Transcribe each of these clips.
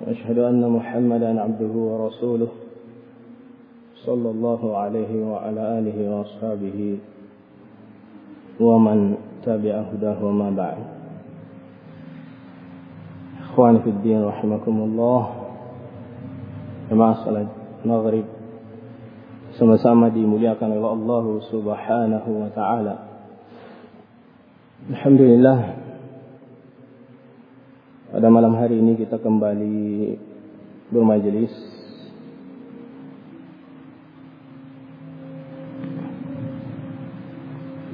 وأشهد أن محمدا عبده ورسوله صلى الله عليه وعلى آله وأصحابه ومن تبع هداه وما بعد إخواني في الدين رحمكم الله jemaah salat maghrib sama-sama dimuliakan oleh Allah Subhanahu wa taala. Alhamdulillah pada malam hari ini kita kembali bermajelis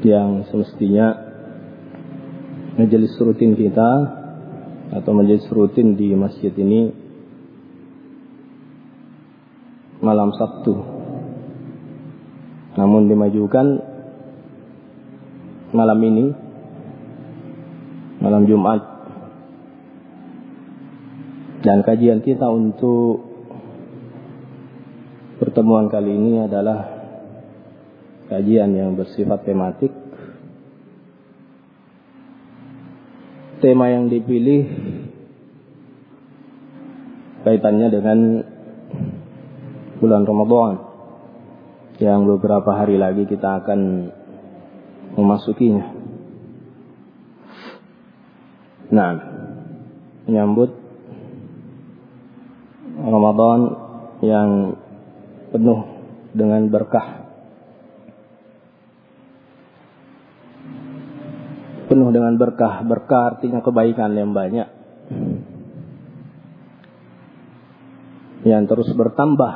yang semestinya majelis rutin kita atau majelis rutin di masjid ini malam Sabtu. Namun dimajukan malam ini malam Jumat dan kajian kita untuk pertemuan kali ini adalah kajian yang bersifat tematik. Tema yang dipilih kaitannya dengan bulan Ramadan yang beberapa hari lagi kita akan memasukinya. Nah, menyambut Ramadan yang penuh dengan berkah. Penuh dengan berkah. Berkah artinya kebaikan yang banyak. Yang terus bertambah.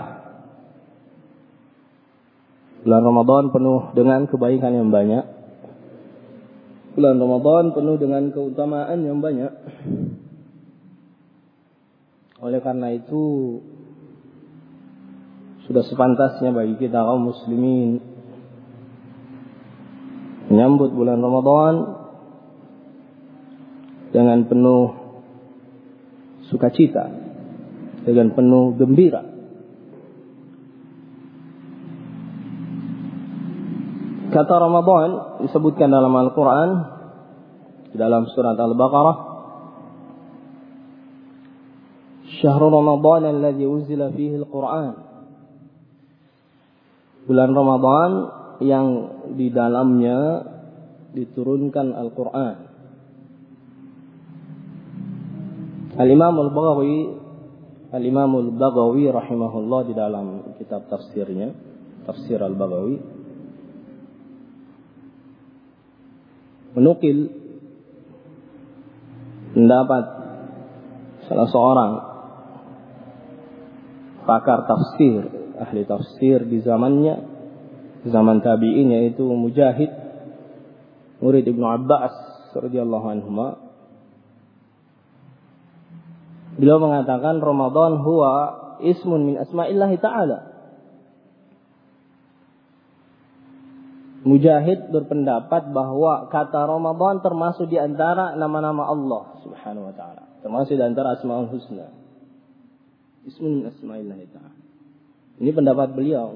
Bulan Ramadan penuh dengan kebaikan yang banyak. Bulan Ramadan penuh dengan keutamaan yang banyak. Oleh karena itu sudah sepantasnya bagi kita kaum muslimin menyambut bulan Ramadan dengan penuh sukacita, dengan penuh gembira. Kata Ramadan disebutkan dalam Al-Quran dalam surat Al-Baqarah شهر رمضان الذي أنزل فيه القرآن bulan Ramadan yang di dalamnya diturunkan Al-Quran. Al-Imam Al-Baghawi Al-Imam Al-Baghawi rahimahullah di dalam kitab tafsirnya, Tafsir Al-Baghawi menukil pendapat salah seorang pakar tafsir, ahli tafsir di zamannya, zaman tabi'in yaitu Mujahid, murid Ibnu Abbas radhiyallahu anhu. Beliau mengatakan Ramadan huwa ismun min asma'illah ta'ala. Mujahid berpendapat bahwa kata Ramadan termasuk di antara nama-nama Allah Subhanahu wa taala, termasuk di antara Asmaul Husna. Ismun asma'illah ta'ala. Ini pendapat beliau.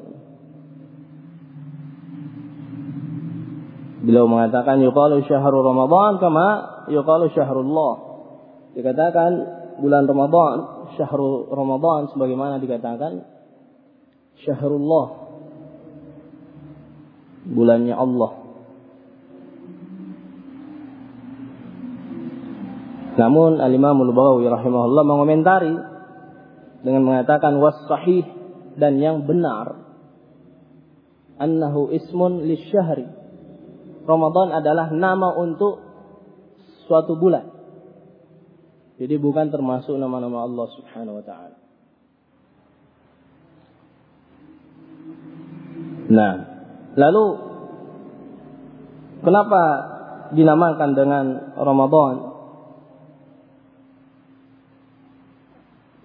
Beliau mengatakan yuqalu syahrul Ramadan kama yuqalu syahrullah. Dikatakan bulan Ramadan, syahrul Ramadan sebagaimana dikatakan syahrullah. Bulannya Allah. Namun Al-Imam Al-Baghawi rahimahullah mengomentari dengan mengatakan was sahih dan yang benar. Annahu ismun lisyahri. Ramadan adalah nama untuk suatu bulan. Jadi bukan termasuk nama-nama Allah Subhanahu wa taala. Nah, lalu kenapa dinamakan dengan Ramadan?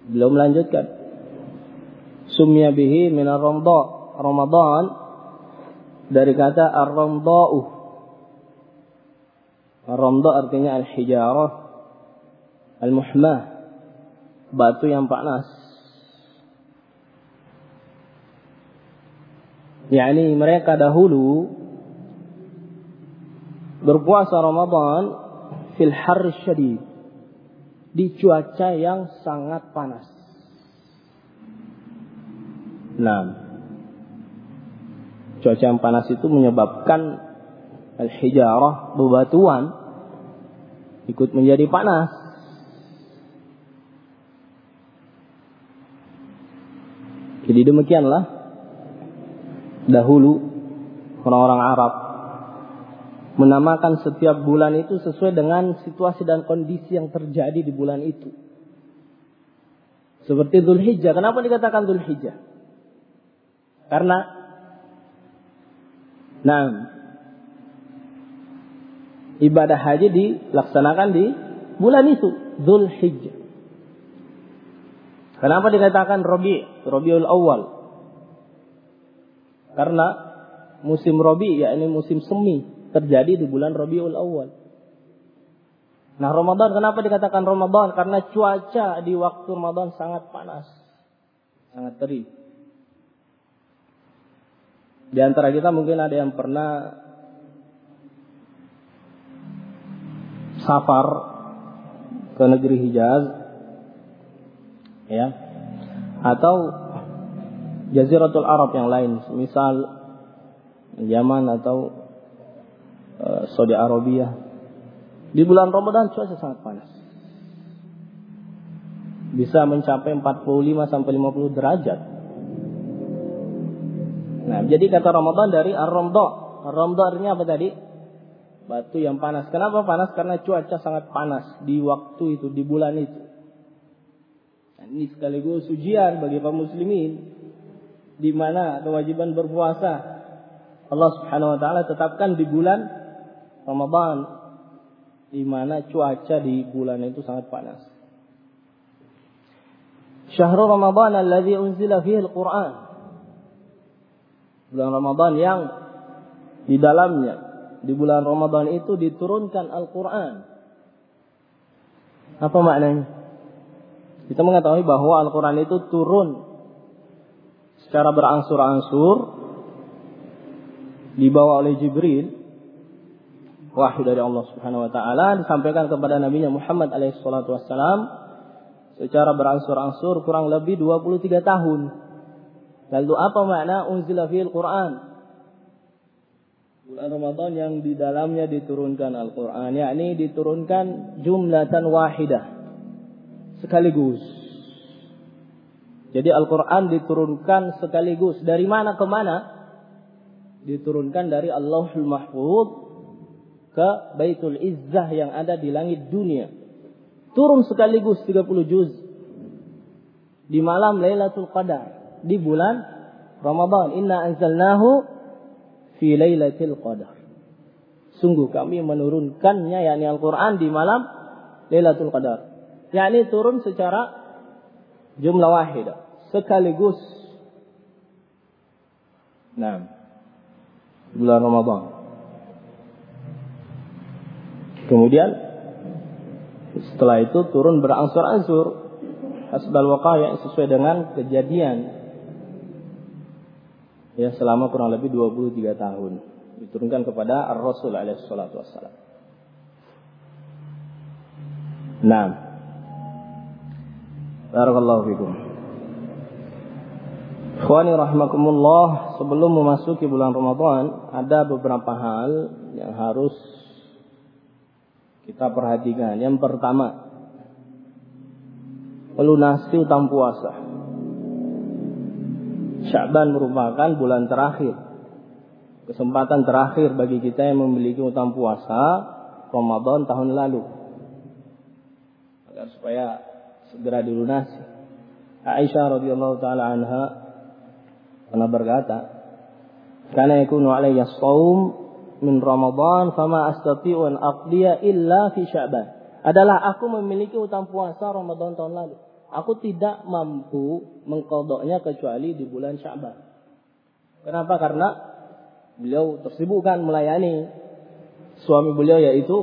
Beliau melanjutkan. Sumya bihi min ar-ramda. Ramadan dari kata ar-ramda'u. Ar-ramda artinya al-hijarah al-muhmah. Batu yang panas. yakni mereka dahulu berpuasa Ramadan fil har syadid di cuaca yang sangat panas. Nah, cuaca yang panas itu menyebabkan al-hijarah bebatuan ikut menjadi panas. Jadi demikianlah dahulu orang-orang Arab menamakan setiap bulan itu sesuai dengan situasi dan kondisi yang terjadi di bulan itu. Seperti Dhul Hijjah. Kenapa dikatakan Dhul Hijjah? Karena nah ibadah haji dilaksanakan di bulan itu, Dhul Hijjah. Kenapa dikatakan Rabi, Rabiul Awal? Karena musim Robi, yakni musim semi, terjadi di bulan Rabiul Awal. Nah Ramadan kenapa dikatakan Ramadan? Karena cuaca di waktu Ramadan sangat panas. Sangat terik. Di antara kita mungkin ada yang pernah safar ke negeri Hijaz ya atau Jaziratul Arab yang lain, misal Yaman atau Saudi Arabia. Di bulan Ramadan cuaca sangat panas. Bisa mencapai 45 sampai 50 derajat. Nah, jadi kata Ramadan dari Ar-Ramda. Ar-Ramda artinya apa tadi? Batu yang panas. Kenapa panas? Karena cuaca sangat panas di waktu itu, di bulan itu. Nah, ini sekaligus ujian bagi kaum muslimin di mana kewajiban berpuasa Allah Subhanahu wa taala tetapkan di bulan Ramadan di mana cuaca di bulan itu sangat panas. Syahrul Ramadan alladzi unzila fihi al-Qur'an. Bulan Ramadan yang di dalamnya di bulan Ramadan itu diturunkan Al-Qur'an. Apa maknanya? Kita mengetahui bahwa Al-Qur'an itu turun secara berangsur-angsur dibawa oleh Jibril wahyu dari Allah Subhanahu wa taala disampaikan kepada Nabi Muhammad alaihi salatu wassalam secara berangsur-angsur kurang lebih 23 tahun. Lalu apa makna unzila fil Quran? Bulan Ramadan yang di dalamnya diturunkan Al-Quran, yakni diturunkan jumlatan wahidah sekaligus jadi Al-Quran diturunkan sekaligus. Dari mana ke mana? Diturunkan dari Allahul Mahfud ke Baitul Izzah yang ada di langit dunia. Turun sekaligus 30 juz. Di malam Lailatul Qadar. Di bulan Ramadan. Inna anzalnahu fi Lailatul Qadar. Sungguh kami menurunkannya yakni Al-Quran di malam Lailatul Qadar. Yakni turun secara jumlah wahidah sekaligus. Nah, bulan Ramadan. Kemudian setelah itu turun berangsur-angsur asbal waqaya sesuai dengan kejadian ya selama kurang lebih 23 tahun diturunkan kepada Ar-Rasul alaihi salatu wassalam. Nah. Barakallahu fikum. Ikhwani rahimakumullah, sebelum memasuki bulan Ramadan, ada beberapa hal yang harus kita perhatikan. Yang pertama, melunasi utang puasa. Sya'ban merupakan bulan terakhir. Kesempatan terakhir bagi kita yang memiliki utang puasa Ramadan tahun lalu. Agar supaya segera dilunasi. Aisyah radhiyallahu taala anha pernah berkata, "Kana yakunu alayya shaum min Ramadan fama astati'u an aqdiya illa fi Sya'ban." Adalah aku memiliki utang puasa Ramadan tahun lalu. aku tidak mampu mengkodoknya kecuali di bulan Syaban. Kenapa? Karena beliau tersibukkan melayani suami beliau yaitu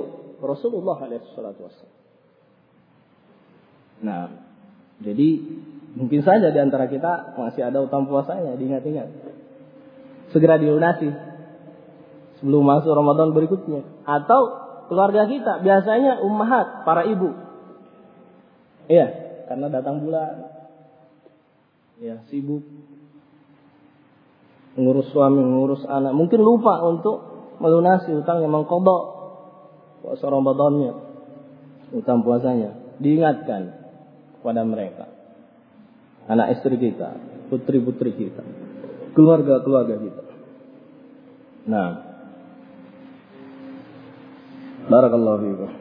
Rasulullah SAW. Nah, jadi mungkin saja di antara kita masih ada utang puasanya, diingat-ingat. Segera dilunasi sebelum masuk Ramadan berikutnya. Atau keluarga kita, biasanya ummahat, para ibu. Iya, karena datang bulan. Ya, sibuk mengurus suami, mengurus anak. Mungkin lupa untuk melunasi utang yang mengkodok puasa Ramadannya, utang puasanya. Diingatkan kepada mereka. Anak istri kita, putri-putri kita, keluarga-keluarga kita. Nah, Barakallahu fiikum.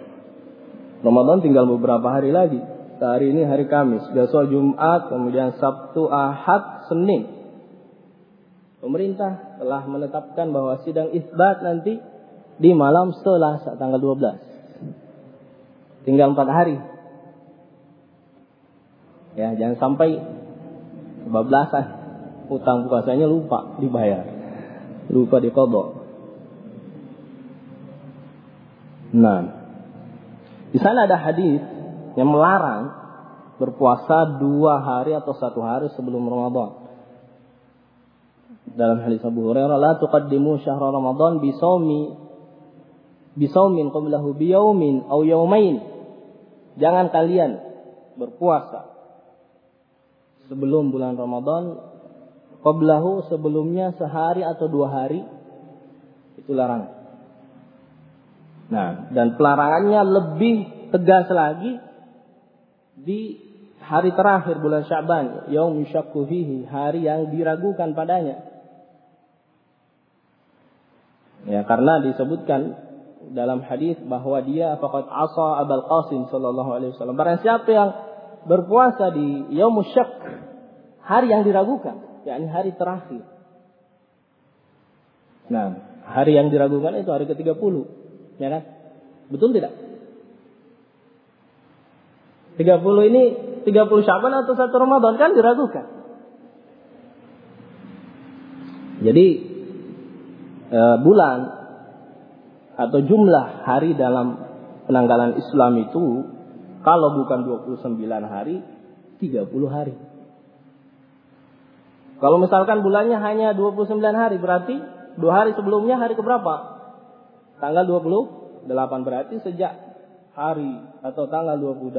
Ramadan tinggal beberapa hari lagi. Hari ini hari Kamis, besok Jumat, kemudian Sabtu, Ahad, Senin. Pemerintah telah menetapkan bahwa sidang isbat nanti di malam Selasa tanggal 12. Tinggal 4 hari. Ya, jangan sampai kebablasan. Utang puasanya lupa dibayar. Lupa dikodok. Nah, di sana ada hadis yang melarang berpuasa dua hari atau satu hari sebelum Ramadan. Dalam hadis Abu Hurairah, la tuqaddimu syahra Ramadan bisawmi bisawmin qablahu biyaumin aw yaumain. Jangan kalian berpuasa sebelum bulan Ramadan qablahu sebelumnya sehari atau dua hari itu larangan. Nah, dan pelarangannya lebih tegas lagi di hari terakhir bulan Syaban, yaum yusyakku fihi, hari yang diragukan padanya. Ya, karena disebutkan dalam hadis bahwa dia faqad asa Abul Qasim sallallahu alaihi wasallam. Barang siapa yang berpuasa di yaum syak, hari yang diragukan, yakni hari terakhir. Nah, hari yang diragukan itu hari ke-30. Ya kan? Betul tidak? 30 ini 30 Syaban atau satu Ramadan kan diragukan. Jadi e, bulan atau jumlah hari dalam penanggalan Islam itu kalau bukan 29 hari 30 hari. Kalau misalkan bulannya hanya 29 hari berarti dua hari sebelumnya hari keberapa? Tanggal 28 berarti sejak hari atau tanggal 28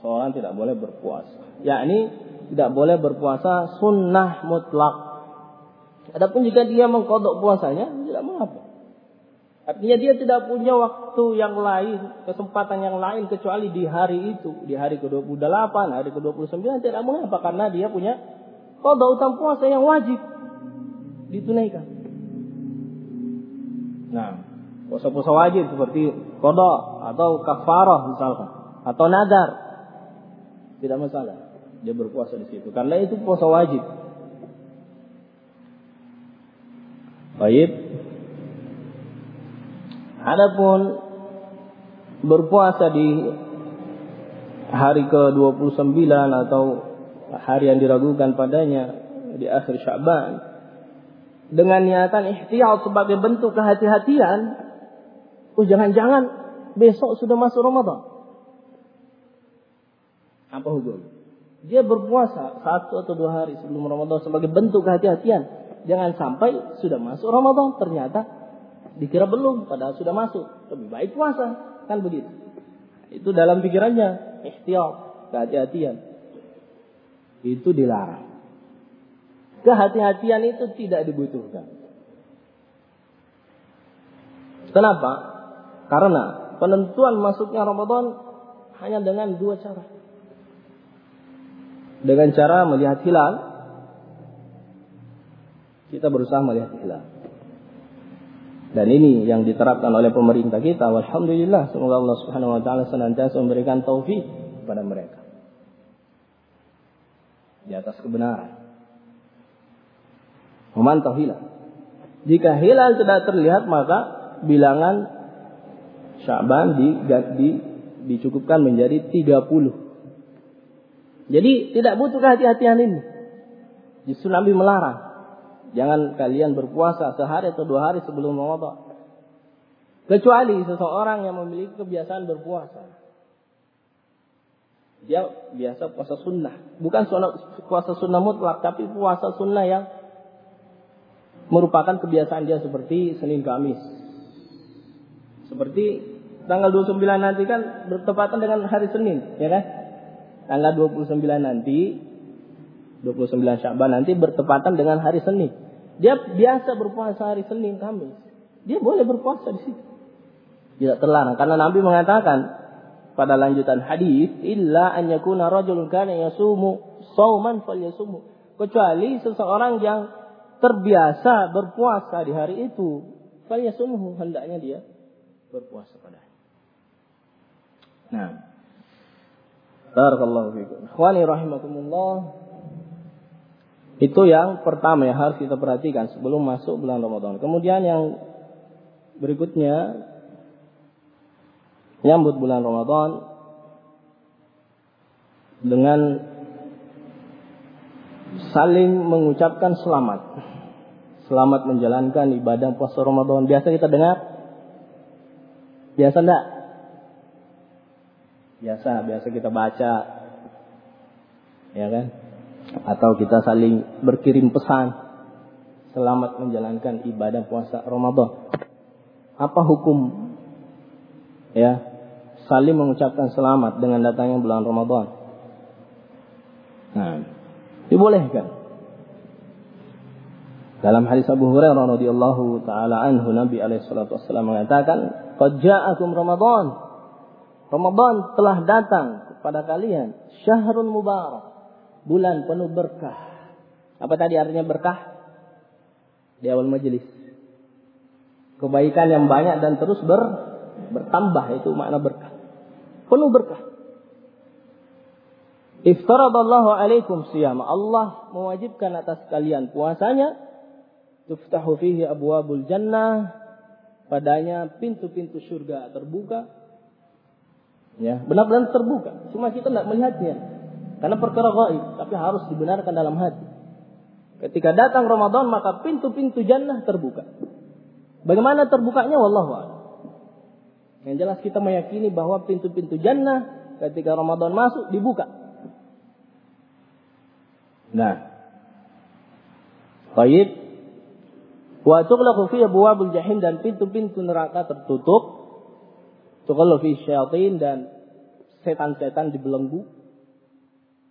seseorang tidak boleh berpuasa. Yakni tidak boleh berpuasa sunnah mutlak. Adapun jika dia mengkodok puasanya tidak mengapa. Artinya dia tidak punya waktu yang lain, kesempatan yang lain kecuali di hari itu, di hari ke-28, hari ke-29 tidak mengapa karena dia punya kodok utang puasa yang wajib ditunaikan. Nah, puasa-puasa wajib seperti kodok atau kafarah misalkan atau nadar tidak masalah dia berpuasa di situ karena itu puasa wajib. Baik. Adapun berpuasa di hari ke-29 atau hari yang diragukan padanya di akhir Syaban dengan niatan ihtiyat sebagai bentuk kehati-hatian, oh jangan-jangan besok sudah masuk Ramadan. Apa hukum? Dia berpuasa satu atau dua hari sebelum Ramadan sebagai bentuk kehati-hatian. Jangan sampai sudah masuk Ramadan ternyata dikira belum padahal sudah masuk. Lebih baik puasa, kan begitu. Itu dalam pikirannya ihtiyat, kehati-hatian. Itu dilarang. Kehati-hatian itu tidak dibutuhkan. Kenapa? Karena penentuan masuknya Ramadan hanya dengan dua cara. Dengan cara melihat hilal, kita berusaha melihat hilal. Dan ini yang diterapkan oleh pemerintah kita. Alhamdulillah, semoga Allah Subhanahu wa taala senantiasa memberikan taufik kepada mereka. Di atas kebenaran memantau hilal. Jika hilal tidak terlihat maka bilangan Syaban di, di, dicukupkan menjadi 30. Jadi tidak butuh kehati-hatian ini. Justru Nabi melarang. Jangan kalian berpuasa sehari atau dua hari sebelum Ramadan. Kecuali seseorang yang memiliki kebiasaan berpuasa. Dia biasa puasa sunnah. Bukan puasa sunnah mutlak, tapi puasa sunnah yang merupakan kebiasaan dia seperti Senin Kamis. Seperti tanggal 29 nanti kan bertepatan dengan hari Senin, ya kan? Tanggal 29 nanti 29 Syakban nanti bertepatan dengan hari Senin. Dia biasa berpuasa hari Senin, Kamis. Dia boleh berpuasa di situ. Tidak terlarang karena Nabi mengatakan pada lanjutan hadis, illa an yakuna rajulun kana yasumu sauman falyasumu. Kecuali seseorang yang terbiasa berpuasa di hari itu, falyasumhu hendaknya dia berpuasa pada Nah. Barakallahu fikum. Ikhwani rahimakumullah. Itu yang pertama yang harus kita perhatikan sebelum masuk bulan Ramadan. Kemudian yang berikutnya menyambut bulan Ramadan dengan saling mengucapkan selamat. Selamat menjalankan ibadah puasa Ramadan. Biasa kita dengar? Biasa enggak? Biasa, biasa kita baca. Ya kan? Atau kita saling berkirim pesan. Selamat menjalankan ibadah puasa Ramadan. Apa hukum ya saling mengucapkan selamat dengan datangnya bulan Ramadan. Nah, dibolehkan. Dalam hadis Abu Hurairah radhiyallahu taala anhu Nabi alaihi salatu wasallam mengatakan, "Qad ja'akum Ramadan." Ramadan telah datang kepada kalian, syahrun mubarak, bulan penuh berkah. Apa tadi artinya berkah? Di awal majelis. Kebaikan yang banyak dan terus ber bertambah itu makna berkah. Penuh berkah. Iftaradallahu alaikum siyam. Allah mewajibkan atas kalian puasanya. Tuftahu fihi abwabul jannah. Padanya pintu-pintu surga terbuka. Ya, benar-benar terbuka. Cuma kita tidak melihatnya. Karena perkara gaib, tapi harus dibenarkan dalam hati. Ketika datang Ramadan maka pintu-pintu jannah terbuka. Bagaimana terbukanya wallahu a'lam. Yang jelas kita meyakini bahwa pintu-pintu jannah ketika Ramadan masuk dibuka. Nah. Baik. Wa tughlaqu fi abwabil jahim dan pintu-pintu neraka tertutup. Tughlaqu fi syayatin dan setan-setan dibelenggu.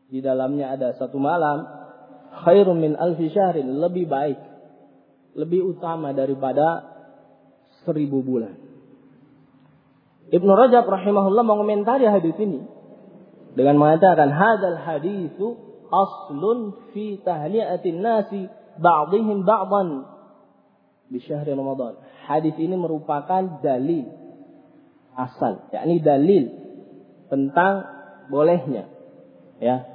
Di dalamnya ada satu malam khairun min alfi syahrin lebih baik lebih utama daripada seribu bulan. Ibnu Rajab rahimahullah mengomentari hadis ini dengan mengatakan hadal hadisu aslun fi tahliatin nasi ba'dihim ba'dan di syahri Ramadan. Hadis ini merupakan dalil asal, yakni dalil tentang bolehnya ya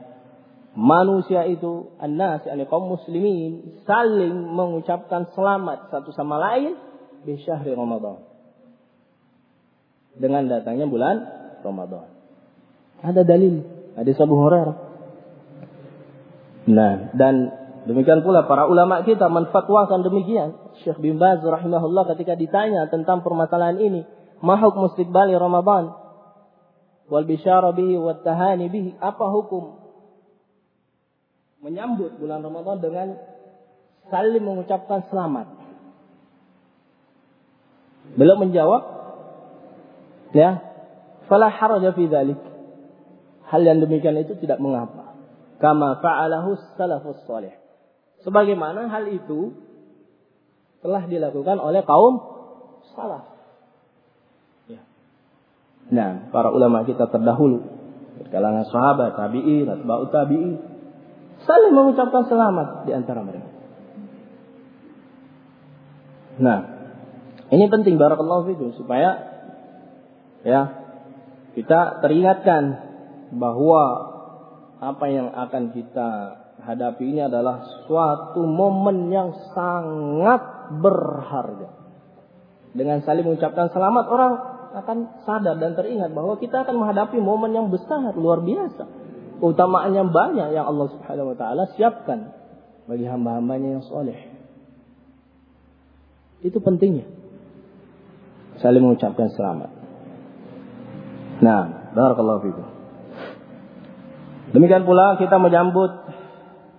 manusia itu annas yakni kaum muslimin saling mengucapkan selamat satu sama lain di syahri Ramadan dengan datangnya bulan Ramadan. Ada dalil, ada Abu Hurairah. Nah, dan demikian pula para ulama kita menfatwakan demikian. Syekh bin Baz rahimahullah ketika ditanya tentang permasalahan ini, ma hukum istiqbali Ramadan wal bisyara bihi wat tahani bihi, apa hukum menyambut bulan Ramadan dengan saling mengucapkan selamat? Beliau menjawab, Ya. Fala haraja fi. Hal yang demikian itu tidak mengapa. Kama fa'alahu salafus salih. Sebagaimana hal itu telah dilakukan oleh kaum salaf. Ya. Nah, para ulama kita terdahulu, kalangan sahabat, tabi'in, atba'ut tabi'in, saling mengucapkan selamat di antara mereka. Nah, ini penting barakallahu fikum supaya ya kita teringatkan bahwa apa yang akan kita hadapi ini adalah suatu momen yang sangat berharga. Dengan saling mengucapkan selamat orang akan sadar dan teringat bahwa kita akan menghadapi momen yang besar luar biasa keutamaan yang banyak yang Allah Subhanahu wa taala siapkan bagi hamba-hambanya yang soleh. Itu pentingnya. Saling mengucapkan selamat. Nah, barakallahu fikum. Demikian pula kita menyambut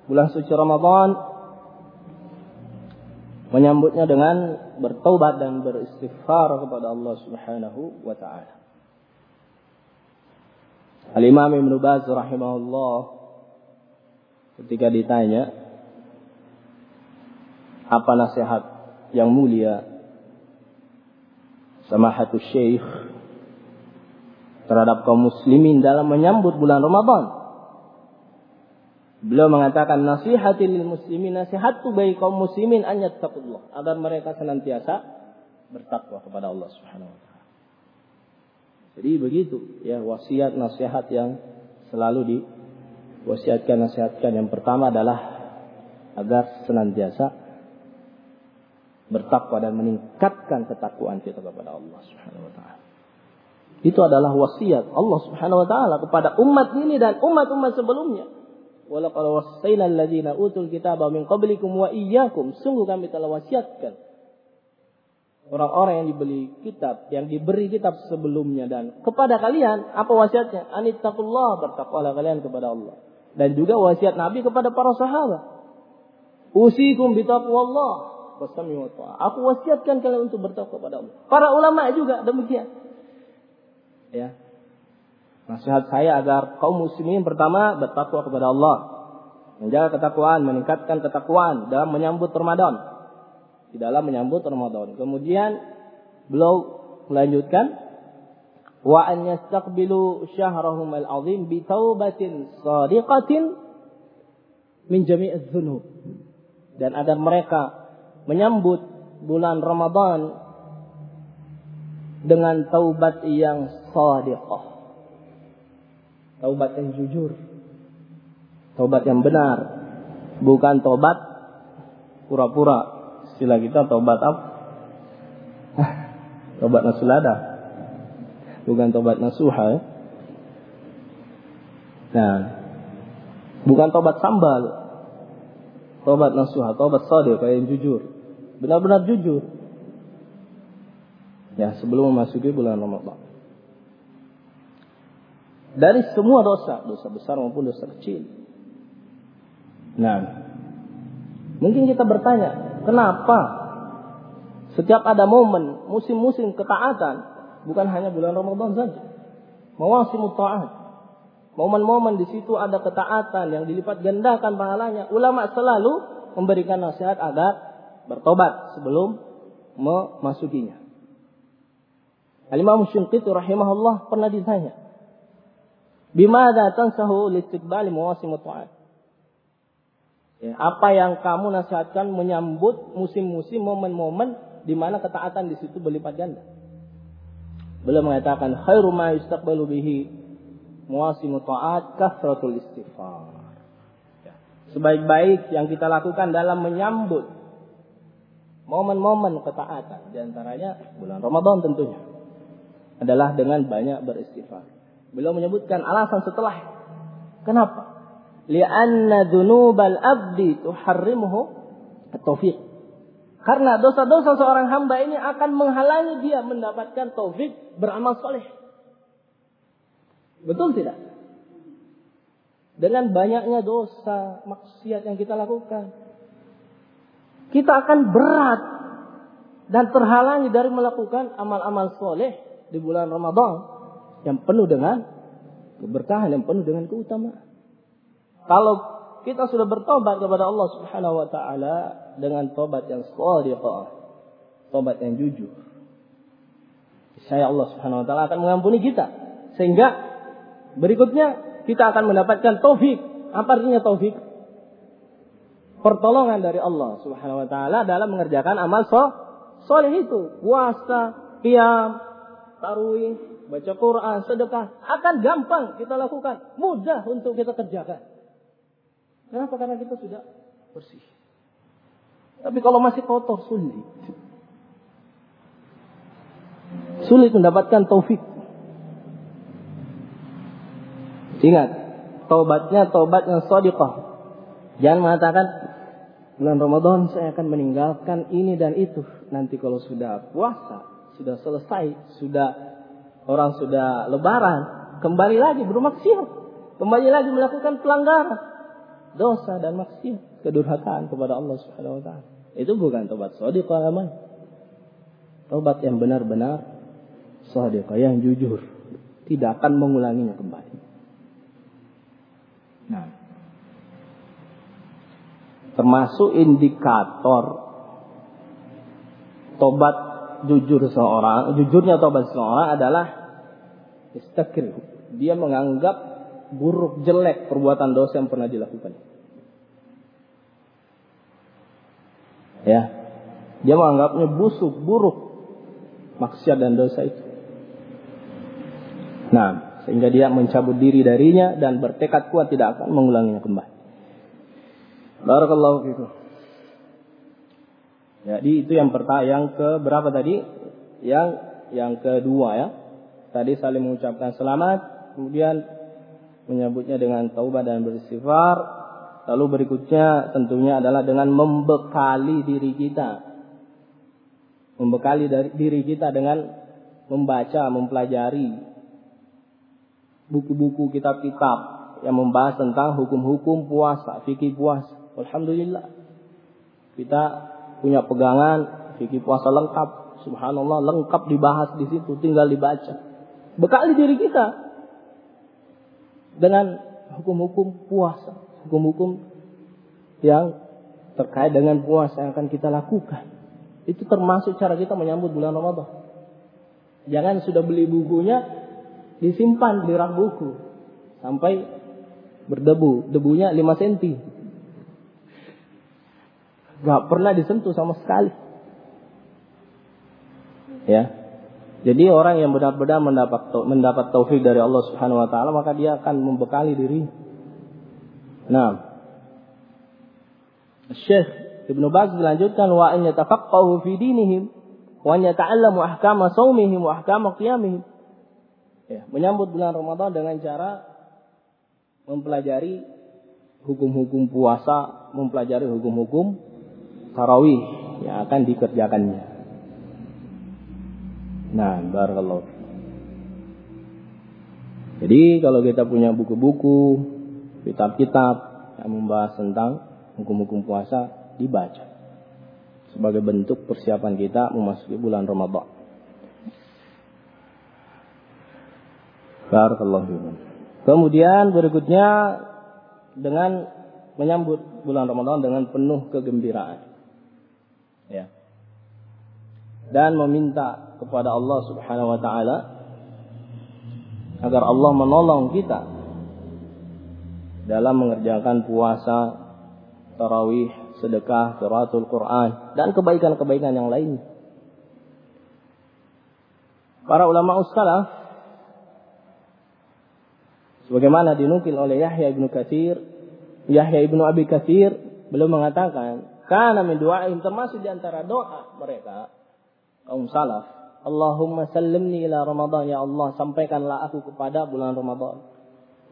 bulan suci Ramadan menyambutnya dengan bertobat dan beristighfar kepada Allah Subhanahu wa taala. Al-Imam Ibn Baz rahimahullah ketika ditanya apa nasihat yang mulia samahatul syekh terhadap kaum muslimin dalam menyambut bulan Ramadan. Beliau mengatakan nasihati lil muslimin nasihatu bagi kaum muslimin an yattaqullah agar mereka senantiasa bertakwa kepada Allah Subhanahu wa taala. Jadi begitu ya wasiat nasihat yang selalu diwasiatkan nasihatkan yang pertama adalah agar senantiasa bertakwa dan meningkatkan ketakwaan kita kepada Allah Subhanahu wa taala. Itu adalah wasiat Allah Subhanahu wa taala kepada umat ini dan umat-umat sebelumnya. Walaqad wasaina alladziina utul kitaba min qablikum wa iyyakum. Sungguh kami telah wasiatkan orang-orang yang dibeli kitab, yang diberi kitab sebelumnya dan kepada kalian apa wasiatnya? Anittaqullah, bertakwalah kalian kepada Allah. Dan juga wasiat Nabi kepada para sahabat. Usikum bitaqwallah Aku wasiatkan kalian untuk bertakwa kepada Allah. Para ulama juga demikian. Ya. Nasihat saya agar kaum muslimin pertama bertakwa kepada Allah. Menjaga ketakwaan, meningkatkan ketakwaan dalam menyambut Ramadan. Di dalam menyambut Ramadan. Kemudian beliau melanjutkan wa an yastaqbilu syahrahum al-azim bi taubatin sadiqatin min jami'iz dzunub. Dan agar mereka menyambut bulan Ramadan dengan taubat yang sadiqah. Taubat yang jujur. Taubat yang benar. Bukan taubat pura-pura. Istilah kita taubat apa? taubat nasulada. Bukan taubat nasuha. Nah, bukan taubat sambal. Taubat nasuha, taubat sadiqah yang jujur benar-benar jujur. Ya, sebelum memasuki bulan Ramadan. Dari semua dosa, dosa besar maupun dosa kecil. Nah, mungkin kita bertanya, kenapa setiap ada momen, musim-musim ketaatan, bukan hanya bulan Ramadan saja. Mawasim ta'at. Momen-momen di situ ada ketaatan yang dilipat gandakan pahalanya. Ulama selalu memberikan nasihat agar bertobat sebelum memasukinya. Al-Imam rahimahullah pernah ditanya, "Bimada tansahu listiqbali mawasim ta'at?" Ya, apa yang kamu nasihatkan menyambut musim-musim momen-momen di mana ketaatan di situ berlipat ganda? Beliau mengatakan khairu ma yustaqbalu bihi mawasim ta'at kasratul istighfar. Ya. Sebaik-baik yang kita lakukan dalam menyambut momen-momen ketaatan di antaranya bulan Ramadan tentunya adalah dengan banyak beristighfar. Beliau menyebutkan alasan setelah kenapa? Li'anna dzunubal abdi tuharrimuhu at-taufiq. Karena dosa-dosa seorang hamba ini akan menghalangi dia mendapatkan taufik beramal soleh. Betul tidak? Dengan banyaknya dosa, maksiat yang kita lakukan kita akan berat dan terhalangi dari melakukan amal-amal soleh di bulan Ramadan yang penuh dengan keberkahan, yang penuh dengan keutamaan. Kalau kita sudah bertobat kepada Allah Subhanahu wa taala dengan tobat yang shadiqah, tobat yang jujur. Saya Allah Subhanahu wa taala akan mengampuni kita sehingga berikutnya kita akan mendapatkan taufik. Apa artinya taufik? pertolongan dari Allah Subhanahu wa taala dalam mengerjakan amal so soleh itu. Puasa, qiyam, tarawih, baca Quran, sedekah akan gampang kita lakukan, mudah untuk kita kerjakan. Kenapa? Karena kita sudah bersih. Tapi kalau masih kotor sulit. Sulit mendapatkan taufik. Ingat, taubatnya taubat yang sadiqah. Jangan mengatakan bulan Ramadan saya akan meninggalkan ini dan itu. Nanti kalau sudah puasa, sudah selesai, sudah orang sudah lebaran, kembali lagi bermaksiat. Kembali lagi melakukan pelanggaran. Dosa dan maksiat, kedurhakaan kepada Allah Subhanahu wa taala. Itu bukan tobat sadiqah namanya. Tobat yang benar-benar sadiqah, yang jujur. Tidak akan mengulanginya kembali. Nah, termasuk indikator tobat jujur seorang, jujurnya tobat seorang adalah istakir. Dia menganggap buruk jelek perbuatan dosa yang pernah dilakukan. Ya. Dia menganggapnya busuk, buruk maksiat dan dosa itu. Nah, sehingga dia mencabut diri darinya dan bertekad kuat tidak akan mengulanginya kembali. Barakallahu fikum. Jadi itu yang pertama, yang ke berapa tadi? Yang yang kedua ya. Tadi saling mengucapkan selamat, kemudian menyebutnya dengan taubat dan beristighfar, Lalu berikutnya tentunya adalah dengan membekali diri kita. Membekali dari diri kita dengan membaca, mempelajari buku-buku kitab-kitab yang membahas tentang hukum-hukum puasa, fikih puasa. Alhamdulillah. Kita punya pegangan fikih puasa lengkap. Subhanallah lengkap dibahas di situ, tinggal dibaca. Bekali diri kita dengan hukum-hukum puasa hukum-hukum yang terkait dengan puasa yang akan kita lakukan. Itu termasuk cara kita menyambut bulan Ramadan. Jangan sudah beli bukunya disimpan di rak buku sampai berdebu, debunya 5 cm. Gak pernah disentuh sama sekali. Ya. Jadi orang yang benar-benar mendapat mendapat taufik dari Allah Subhanahu wa taala maka dia akan membekali diri Nah. Syekh Ibnu Baz melanjutkan wa an yatafaqqahu fi dinihim wa yata'allamu ahkama shaumihim wa ahkama qiyamihim. Ya, menyambut bulan Ramadan dengan cara mempelajari hukum-hukum puasa, mempelajari hukum-hukum tarawih yang akan dikerjakannya. Nah, barakallahu. Jadi kalau kita punya buku-buku kitab-kitab yang membahas tentang hukum-hukum puasa dibaca sebagai bentuk persiapan kita memasuki bulan Ramadan. Barakallahu Kemudian berikutnya dengan menyambut bulan Ramadan dengan penuh kegembiraan. Ya. Dan meminta kepada Allah Subhanahu wa taala agar Allah menolong kita dalam mengerjakan puasa, tarawih, sedekah, qiraatul Quran dan kebaikan-kebaikan yang lain. Para ulama ussalaf sebagaimana dinukil oleh Yahya ibnu Katsir, Yahya ibnu Abi Katsir belum mengatakan karena min termasuk di antara doa mereka kaum salaf Allahumma sallimni ila Ramadan ya Allah sampaikanlah aku kepada bulan Ramadan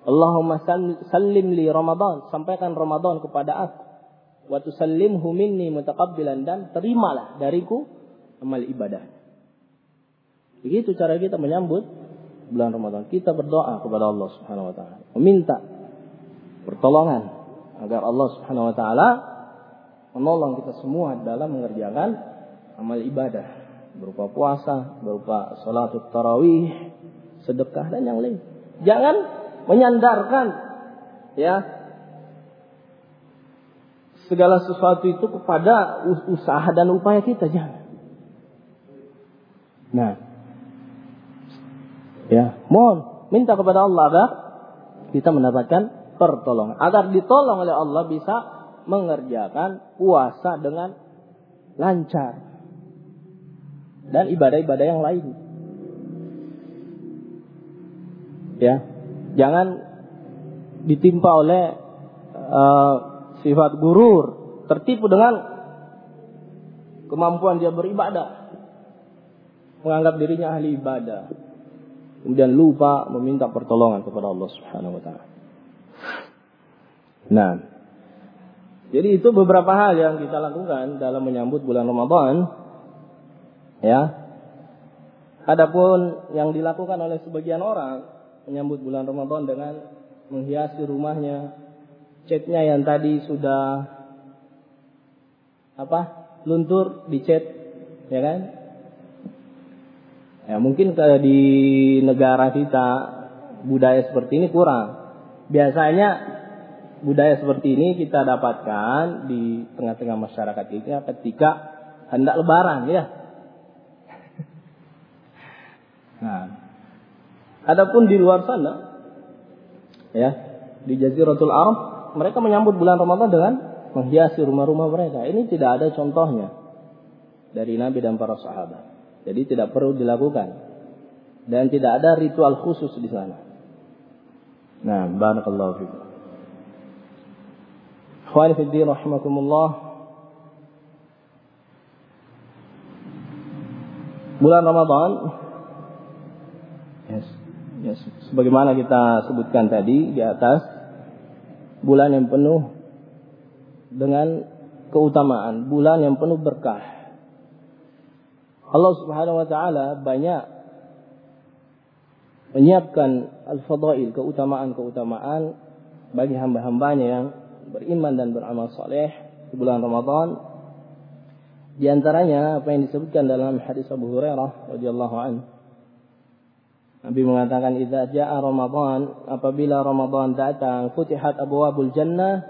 Allahumma sallim li Ramadan. Sampaikan Ramadan kepada aku. Wa tusallimhu minni mutaqabbilan. Dan terimalah dariku amal ibadah. Begitu cara kita menyambut bulan Ramadan. Kita berdoa kepada Allah Subhanahu wa taala, meminta pertolongan agar Allah Subhanahu wa taala menolong kita semua dalam mengerjakan amal ibadah berupa puasa, berupa salat tarawih, sedekah dan yang lain. Jangan menyandarkan ya segala sesuatu itu kepada usaha dan upaya kita jangan. Nah, ya, mohon minta kepada Allah agar kita mendapatkan pertolongan, agar ditolong oleh Allah bisa mengerjakan puasa dengan lancar dan ibadah-ibadah yang lain. Ya, Jangan ditimpa oleh uh, sifat gurur, tertipu dengan kemampuan dia beribadah. Menganggap dirinya ahli ibadah. Kemudian lupa meminta pertolongan kepada Allah Subhanahu wa taala. Nah, jadi itu beberapa hal yang kita lakukan dalam menyambut bulan Ramadan. Ya. Adapun yang dilakukan oleh sebagian orang menyambut bulan Ramadan dengan menghiasi rumahnya, catnya yang tadi sudah apa luntur dicat, ya kan? Ya mungkin kalau di negara kita budaya seperti ini kurang. Biasanya budaya seperti ini kita dapatkan di tengah-tengah masyarakat kita ketika hendak lebaran ya. Nah, adapun di luar sana ya, di Jaziratul Arab mereka menyambut bulan Ramadan dengan menghiasi rumah-rumah mereka. Ini tidak ada contohnya dari Nabi dan para sahabat. Jadi tidak perlu dilakukan dan tidak ada ritual khusus di sana. Nah, barakallahu fikum. Ikhwani fi din rahimakumullah. Bulan Ramadan yes, yes, sebagaimana kita sebutkan tadi di atas bulan yang penuh dengan keutamaan, bulan yang penuh berkah. Allah Subhanahu wa taala banyak menyiapkan al-fadail, keutamaan-keutamaan bagi hamba-hambanya yang beriman dan beramal soleh di bulan Ramadan. Di antaranya apa yang disebutkan dalam hadis Abu Hurairah radhiyallahu anhu. Nabi mengatakan idza jaa Ramadan apabila Ramadan datang futihat abwabul jannah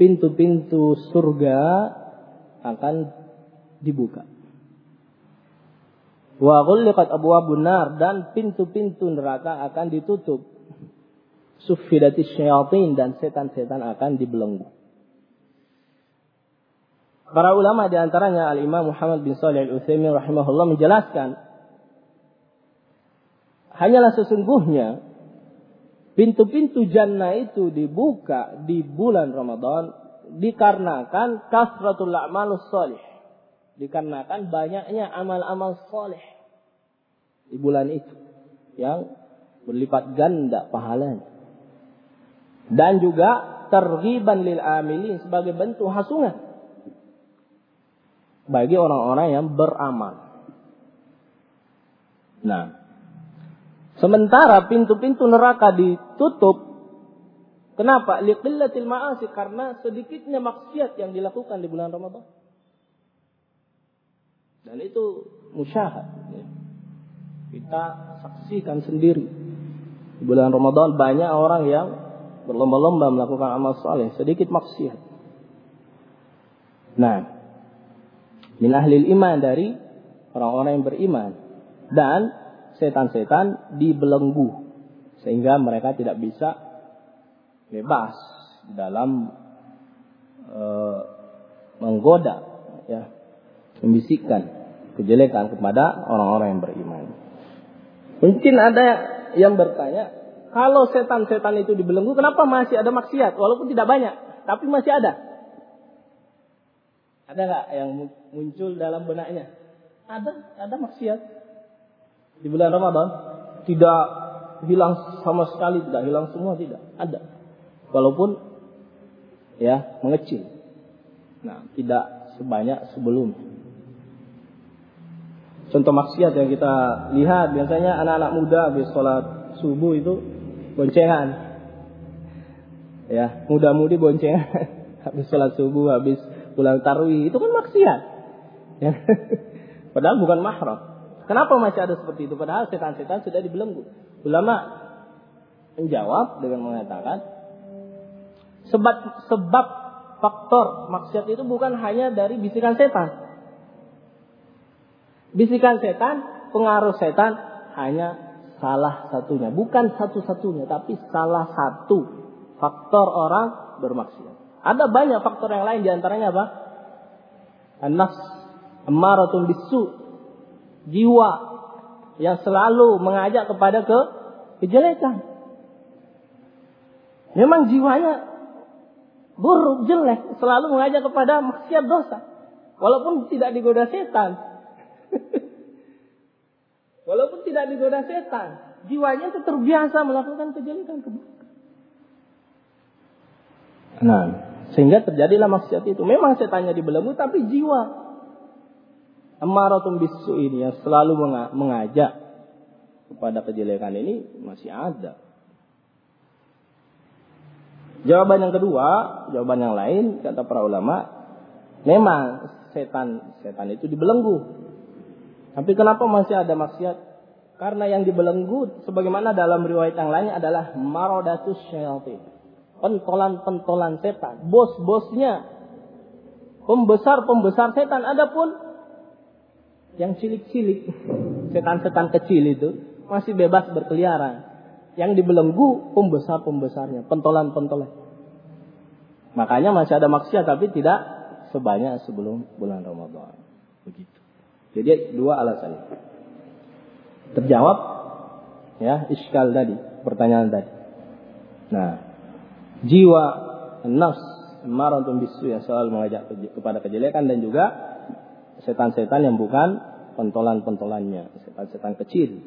pintu-pintu surga akan dibuka. Wa ghulliqat abwabun nar dan pintu-pintu neraka akan ditutup. Suffidatis syayatin dan setan-setan akan dibelenggu. Para ulama di antaranya Al-Imam Muhammad bin Shalih Al-Utsaimin rahimahullah menjelaskan hanyalah sesungguhnya pintu-pintu jannah itu dibuka di bulan Ramadan dikarenakan kasratul a'malus salih dikarenakan banyaknya amal-amal soleh di bulan itu yang berlipat ganda pahalanya dan juga tergiban lil amilin sebagai bentuk hasungan bagi orang-orang yang beramal. Nah, sementara pintu-pintu neraka ditutup Kenapa? Liqillatil ma'asi karena sedikitnya maksiat yang dilakukan di bulan Ramadan. Dan itu musyahad. Ya. Kita saksikan sendiri. Di bulan Ramadan banyak orang yang berlomba-lomba melakukan amal soleh. Sedikit maksiat. Nah. Min ahli iman dari orang-orang yang beriman. Dan setan-setan dibelenggu. Sehingga mereka tidak bisa bebas dalam uh, menggoda ya membisikkan kejelekan kepada orang-orang yang beriman. Mungkin ada yang bertanya, kalau setan-setan itu dibelenggu, kenapa masih ada maksiat? Walaupun tidak banyak, tapi masih ada. Ada nggak yang muncul dalam benaknya? Ada, ada maksiat. Di bulan Ramadan tidak hilang sama sekali, tidak hilang semua, tidak. Ada. Walaupun ya mengecil. Nah, tidak sebanyak sebelumnya. Contoh maksiat yang kita lihat biasanya anak-anak muda habis sholat subuh itu boncengan. Ya, muda-mudi boncengan habis sholat subuh, habis pulang tarwi itu kan maksiat. Ya. Padahal bukan mahram. Kenapa masih ada seperti itu? Padahal setan-setan sudah dibelenggu. Ulama menjawab dengan mengatakan sebab sebab faktor maksiat itu bukan hanya dari bisikan setan. Bisikan setan, pengaruh setan hanya salah satunya. Bukan satu-satunya, tapi salah satu faktor orang bermaksiat. Ada banyak faktor yang lain di antaranya apa? An-nafs, ammaratun bisu, jiwa yang selalu mengajak kepada ke kejelekan. Memang jiwanya buruk, jelek, selalu mengajak kepada maksiat dosa. Walaupun tidak digoda setan, Walaupun tidak digoda setan, jiwanya itu terbiasa melakukan kejelekan keburukan. Nah, sehingga terjadilah maksiat itu. Memang setannya dibelenggu tapi jiwa Amaratum bisu ini yang selalu mengajak kepada kejelekan ini masih ada. Jawaban yang kedua, jawaban yang lain kata para ulama, memang setan setan itu dibelenggu. Tapi kenapa masih ada maksiat? Karena yang dibelenggu sebagaimana dalam riwayat yang lain adalah marodatus syaitan. Pentolan-pentolan setan, bos-bosnya, pembesar-pembesar setan. Adapun yang cilik-cilik, setan-setan kecil itu masih bebas berkeliaran. Yang dibelenggu pembesar-pembesarnya, pentolan-pentolan. Makanya masih ada maksiat tapi tidak sebanyak sebelum bulan Ramadan. Begitu. Jadi dua alasan. Terjawab ya iskal tadi, pertanyaan tadi. Nah, jiwa nafs maratun bisu yang selalu mengajak kepada kejelekan dan juga setan-setan yang bukan pentolan-pentolannya, setan-setan kecil.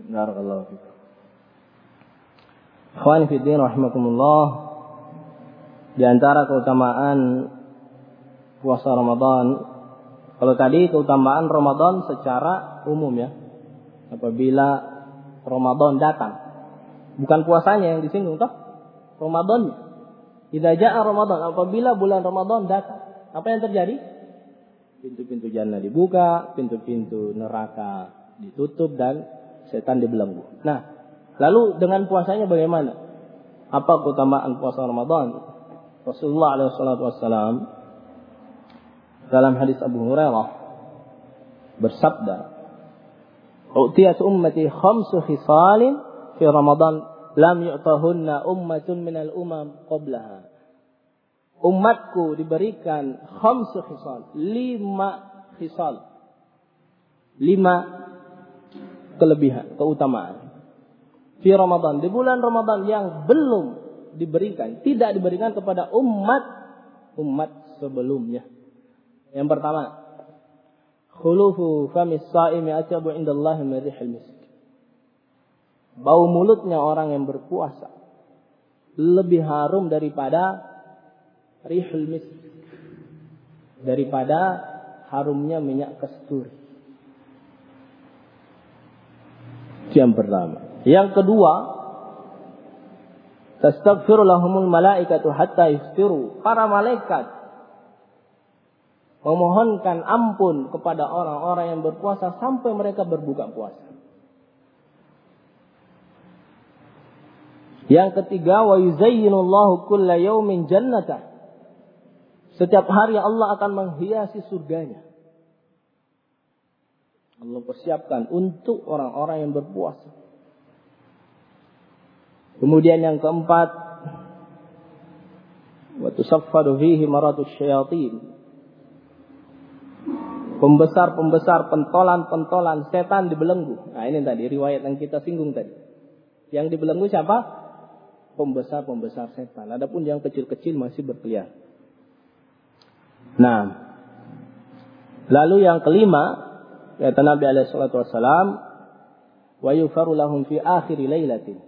Barakallahu fikum. Ikhwan fiddin rahimakumullah. Di antara keutamaan puasa Ramadan, kalau tadi keutamaan Ramadan secara umum ya. Apabila Ramadan datang. Bukan puasanya yang disinggung toh. Ramadannya. Idza jaa Ramadan, apabila bulan Ramadan datang, apa yang terjadi? pintu-pintu jannah dibuka, pintu-pintu neraka ditutup dan setan dibelenggu. Nah, lalu dengan puasanya bagaimana? Apa keutamaan puasa Ramadan? Rasulullah SAW dalam hadis Abu Hurairah bersabda, "U'tiyat ummati khamsu khisalin fi Ramadan lam yu'tahunna ummatun minal umam qablaha." umatku diberikan khamsu khisal, lima khisal. Lima kelebihan, keutamaan. Di Ramadan, di bulan Ramadan yang belum diberikan, tidak diberikan kepada umat umat sebelumnya. Yang pertama, khulufu famis saimi atyabu indallahi min rihil misk. Bau mulutnya orang yang berpuasa lebih harum daripada rihul misk daripada harumnya minyak kasturi. Yang pertama. Yang kedua, tastaghfiru lahumul malaikatu hatta yuftiru. Para malaikat memohonkan ampun kepada orang-orang yang berpuasa sampai mereka berbuka puasa. Yang ketiga, wa yuzayyinullahu kulla yaumin jannatah setiap hari Allah akan menghiasi surganya. Allah persiapkan untuk orang-orang yang berpuasa. Kemudian yang keempat, wa tusaffadu fihi maratus syayatin. Pembesar-pembesar pentolan-pentolan setan dibelenggu. Nah ini tadi riwayat yang kita singgung tadi. Yang dibelenggu siapa? Pembesar-pembesar setan. Adapun yang kecil-kecil masih berkeliaran. Nah, lalu yang kelima, kata Nabi alaihi salatu wa yufaru lahum fi akhir lailatin.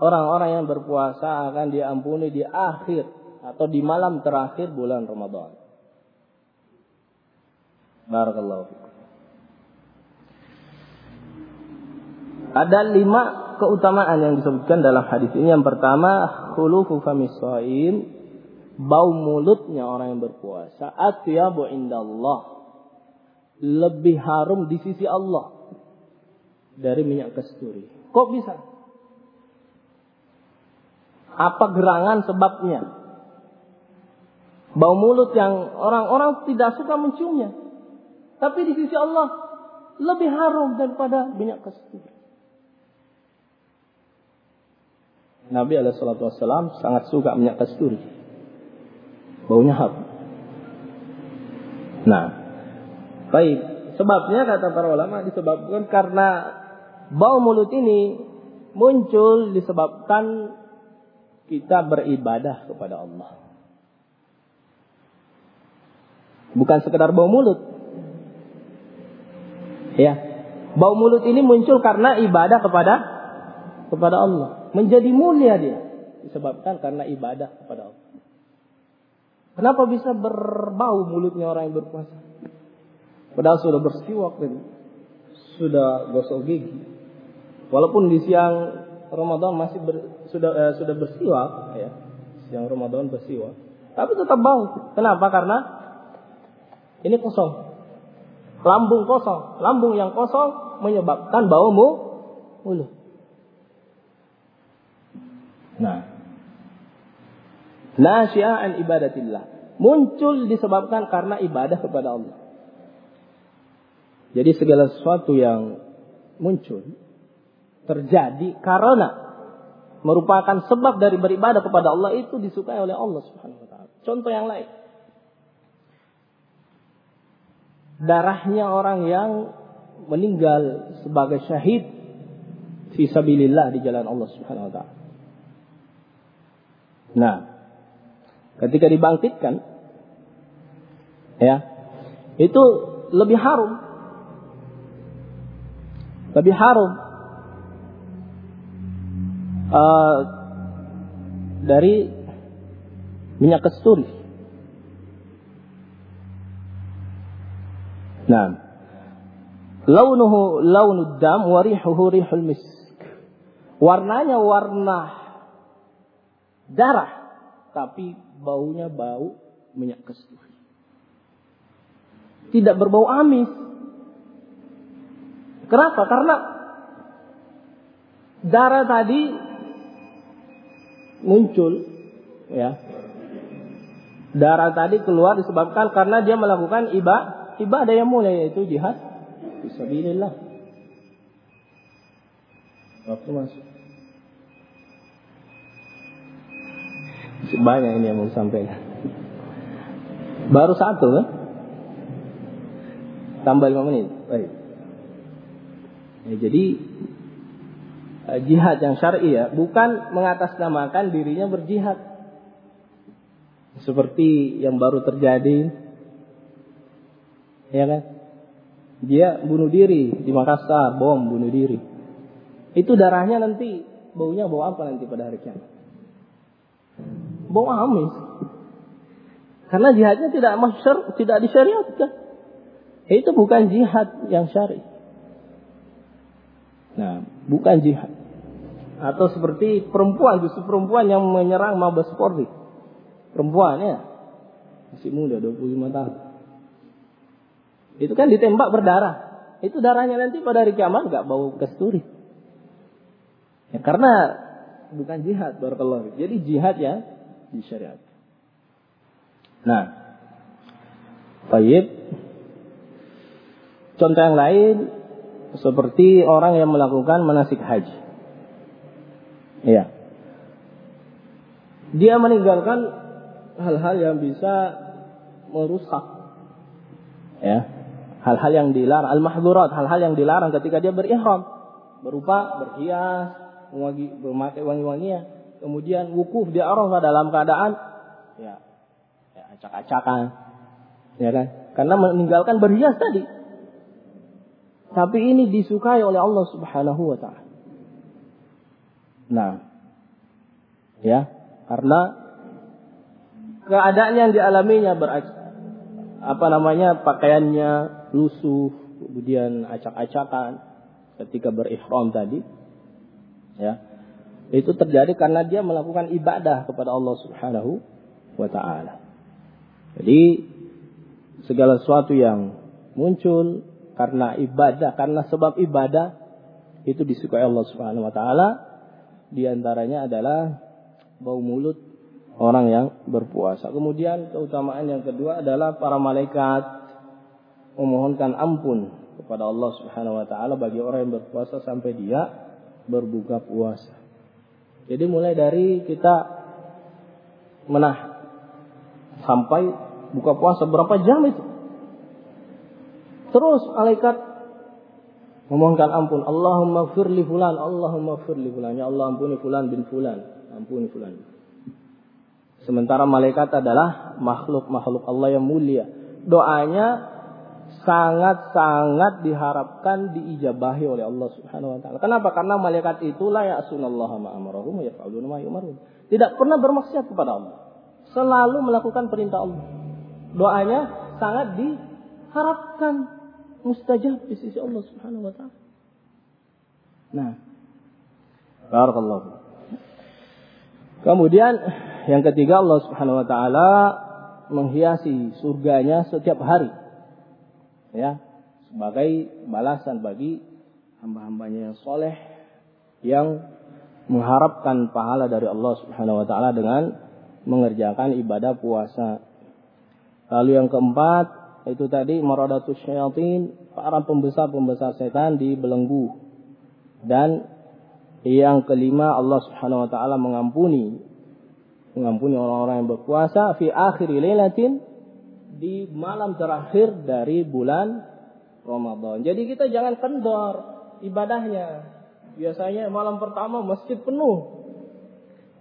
Orang-orang yang berpuasa akan diampuni di akhir atau di malam terakhir bulan Ramadan. Barakallahu. Ada lima keutamaan yang disebutkan dalam hadis ini. Yang pertama, khulufu famis bau mulutnya orang yang berpuasa atyabu indallah lebih harum di sisi Allah dari minyak kasturi. Kok bisa? Apa gerangan sebabnya? Bau mulut yang orang-orang tidak suka menciumnya. Tapi di sisi Allah lebih harum daripada minyak kasturi. Nabi Alaihissalam sangat suka minyak kasturi baunya harum. Nah, baik. Sebabnya kata para ulama disebabkan karena bau mulut ini muncul disebabkan kita beribadah kepada Allah. Bukan sekedar bau mulut. Ya. Bau mulut ini muncul karena ibadah kepada kepada Allah. Menjadi mulia dia. disebabkan karena ibadah kepada Allah. Kenapa bisa berbau mulutnya orang yang berpuasa? Padahal sudah bersiwak dan sudah gosok gigi. Walaupun di siang Ramadan masih ber, sudah eh, sudah bersiwak ya. Siang Ramadan bersiwak. Tapi tetap bau. Kenapa? Karena ini kosong. Lambung kosong. Lambung yang kosong menyebabkan bau mulut. Nah. Nasyi'an ibadatillah. Muncul disebabkan karena ibadah kepada Allah. Jadi segala sesuatu yang muncul terjadi karena merupakan sebab dari beribadah kepada Allah itu disukai oleh Allah Subhanahu wa taala. Contoh yang lain. Darahnya orang yang meninggal sebagai syahid fi sabilillah di jalan Allah Subhanahu wa taala. Nah, ketika dibangkitkan ya, itu lebih harum. Lebih harum uh, dari minyak kasturi. Nah, launuhu launud dam wa rihuhu rihul misk. Warnanya warna darah, tapi baunya bau minyak kasturi. Tidak berbau amis. Kenapa? Karena darah tadi muncul, ya. Darah tadi keluar disebabkan karena dia melakukan ibadah ibadah yang mulia yaitu jihad fisabilillah. Waktu masuk. Banyak ini yang mau sampaikan. Baru satu kan? Tambah lima menit. Baik. Ya, jadi eh, jihad yang syar'i ya, bukan mengatasnamakan dirinya berjihad. Seperti yang baru terjadi. Ya kan? Dia bunuh diri di Makassar, bom bunuh diri. Itu darahnya nanti baunya bau apa nanti pada hari kiamat? bau amis. Karena jihadnya tidak masyar, tidak disyariatkan. Itu bukan jihad yang syari. Nah, bukan jihad. Atau seperti perempuan, justru perempuan yang menyerang Mabes Polri. Perempuan ya. Masih muda, 25 tahun. Itu kan ditembak berdarah. Itu darahnya nanti pada hari kiamat nggak bau kasturi. Ya, karena bukan jihad barakallahu. Jadi jihad ya di syariat. Nah, baik. Contoh yang lain seperti orang yang melakukan manasik haji. Iya. Dia meninggalkan hal-hal yang bisa merusak. Ya. Hal-hal yang dilarang, al-mahdhurat, hal-hal yang dilarang ketika dia berihram, berupa berhias, memakai wangi-wangian, kemudian wukuf di Arafah dalam keadaan ya, ya acak-acakan, ya kan? Karena meninggalkan berhias tadi. Tapi ini disukai oleh Allah Subhanahu wa taala. Nah, ya, karena keadaan yang dialaminya ber apa namanya pakaiannya lusuh, kemudian acak-acakan ketika berihram tadi, ya itu terjadi karena dia melakukan ibadah kepada Allah Subhanahu wa taala. Jadi segala sesuatu yang muncul karena ibadah, karena sebab ibadah itu disukai Allah Subhanahu wa taala. Di antaranya adalah bau mulut orang yang berpuasa. Kemudian keutamaan yang kedua adalah para malaikat memohonkan ampun kepada Allah Subhanahu wa taala bagi orang yang berpuasa sampai dia berbuka puasa. Jadi mulai dari kita menah sampai buka puasa berapa jam itu. Terus malaikat memohonkan ampun. Allahumma firli fulan, Allahumma firli fulan. Ya Allah ampuni fulan bin fulan. Ampuni fulan. Sementara malaikat adalah makhluk-makhluk Allah yang mulia. Doanya sangat-sangat diharapkan diijabahi oleh Allah Subhanahu wa taala. Kenapa? Karena malaikat itu la ya'sunallaha ma wa yaf'aluna ma yu'marun. Tidak pernah bermaksiat kepada Allah. Selalu melakukan perintah Allah. Doanya sangat diharapkan mustajab di sisi Allah Subhanahu wa taala. Nah, barakallahu. Kemudian yang ketiga Allah Subhanahu wa taala menghiasi surganya setiap hari. Ya, sebagai balasan bagi hamba-hambanya yang soleh yang mengharapkan pahala dari Allah Subhanahu wa taala dengan mengerjakan ibadah puasa. Lalu yang keempat itu tadi maradatus syayatin, para pembesar-pembesar setan dibelenggu. Dan yang kelima Allah Subhanahu wa taala mengampuni mengampuni orang-orang yang berpuasa fi akhir lailatin di malam terakhir dari bulan Ramadan. Jadi kita jangan kendor ibadahnya. Biasanya malam pertama masjid penuh.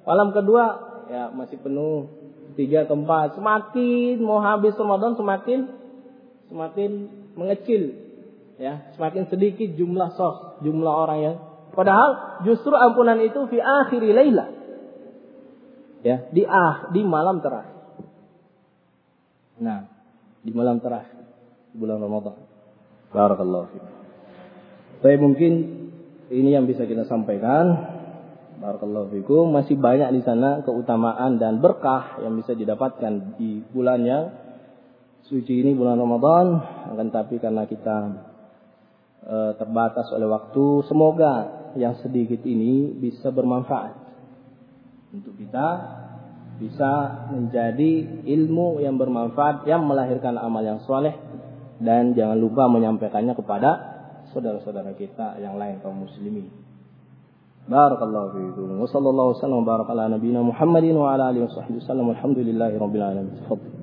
Malam kedua ya masih penuh. Tiga keempat semakin mau habis Ramadan semakin semakin mengecil ya semakin sedikit jumlah sos jumlah orang yang padahal justru ampunan itu fi akhir laila ya di ah di malam terakhir. Nah, di malam terakhir bulan Ramadan. Barakallahu fiik. Saya mungkin ini yang bisa kita sampaikan. Barakallahu fiikum. Masih banyak di sana keutamaan dan berkah yang bisa didapatkan di bulan yang suci ini bulan Ramadan. Akan tapi karena kita e, terbatas oleh waktu, semoga yang sedikit ini bisa bermanfaat untuk kita bisa menjadi ilmu yang bermanfaat yang melahirkan amal yang soleh dan jangan lupa menyampaikannya kepada saudara-saudara kita yang lain kaum muslimin. Barakallahu fiikum. Wa sallallahu wasallam baraka ala nabiyyina Muhammadin wa ala alihi wasallam. Alhamdulillahi rabbil alamin. Tafadhal.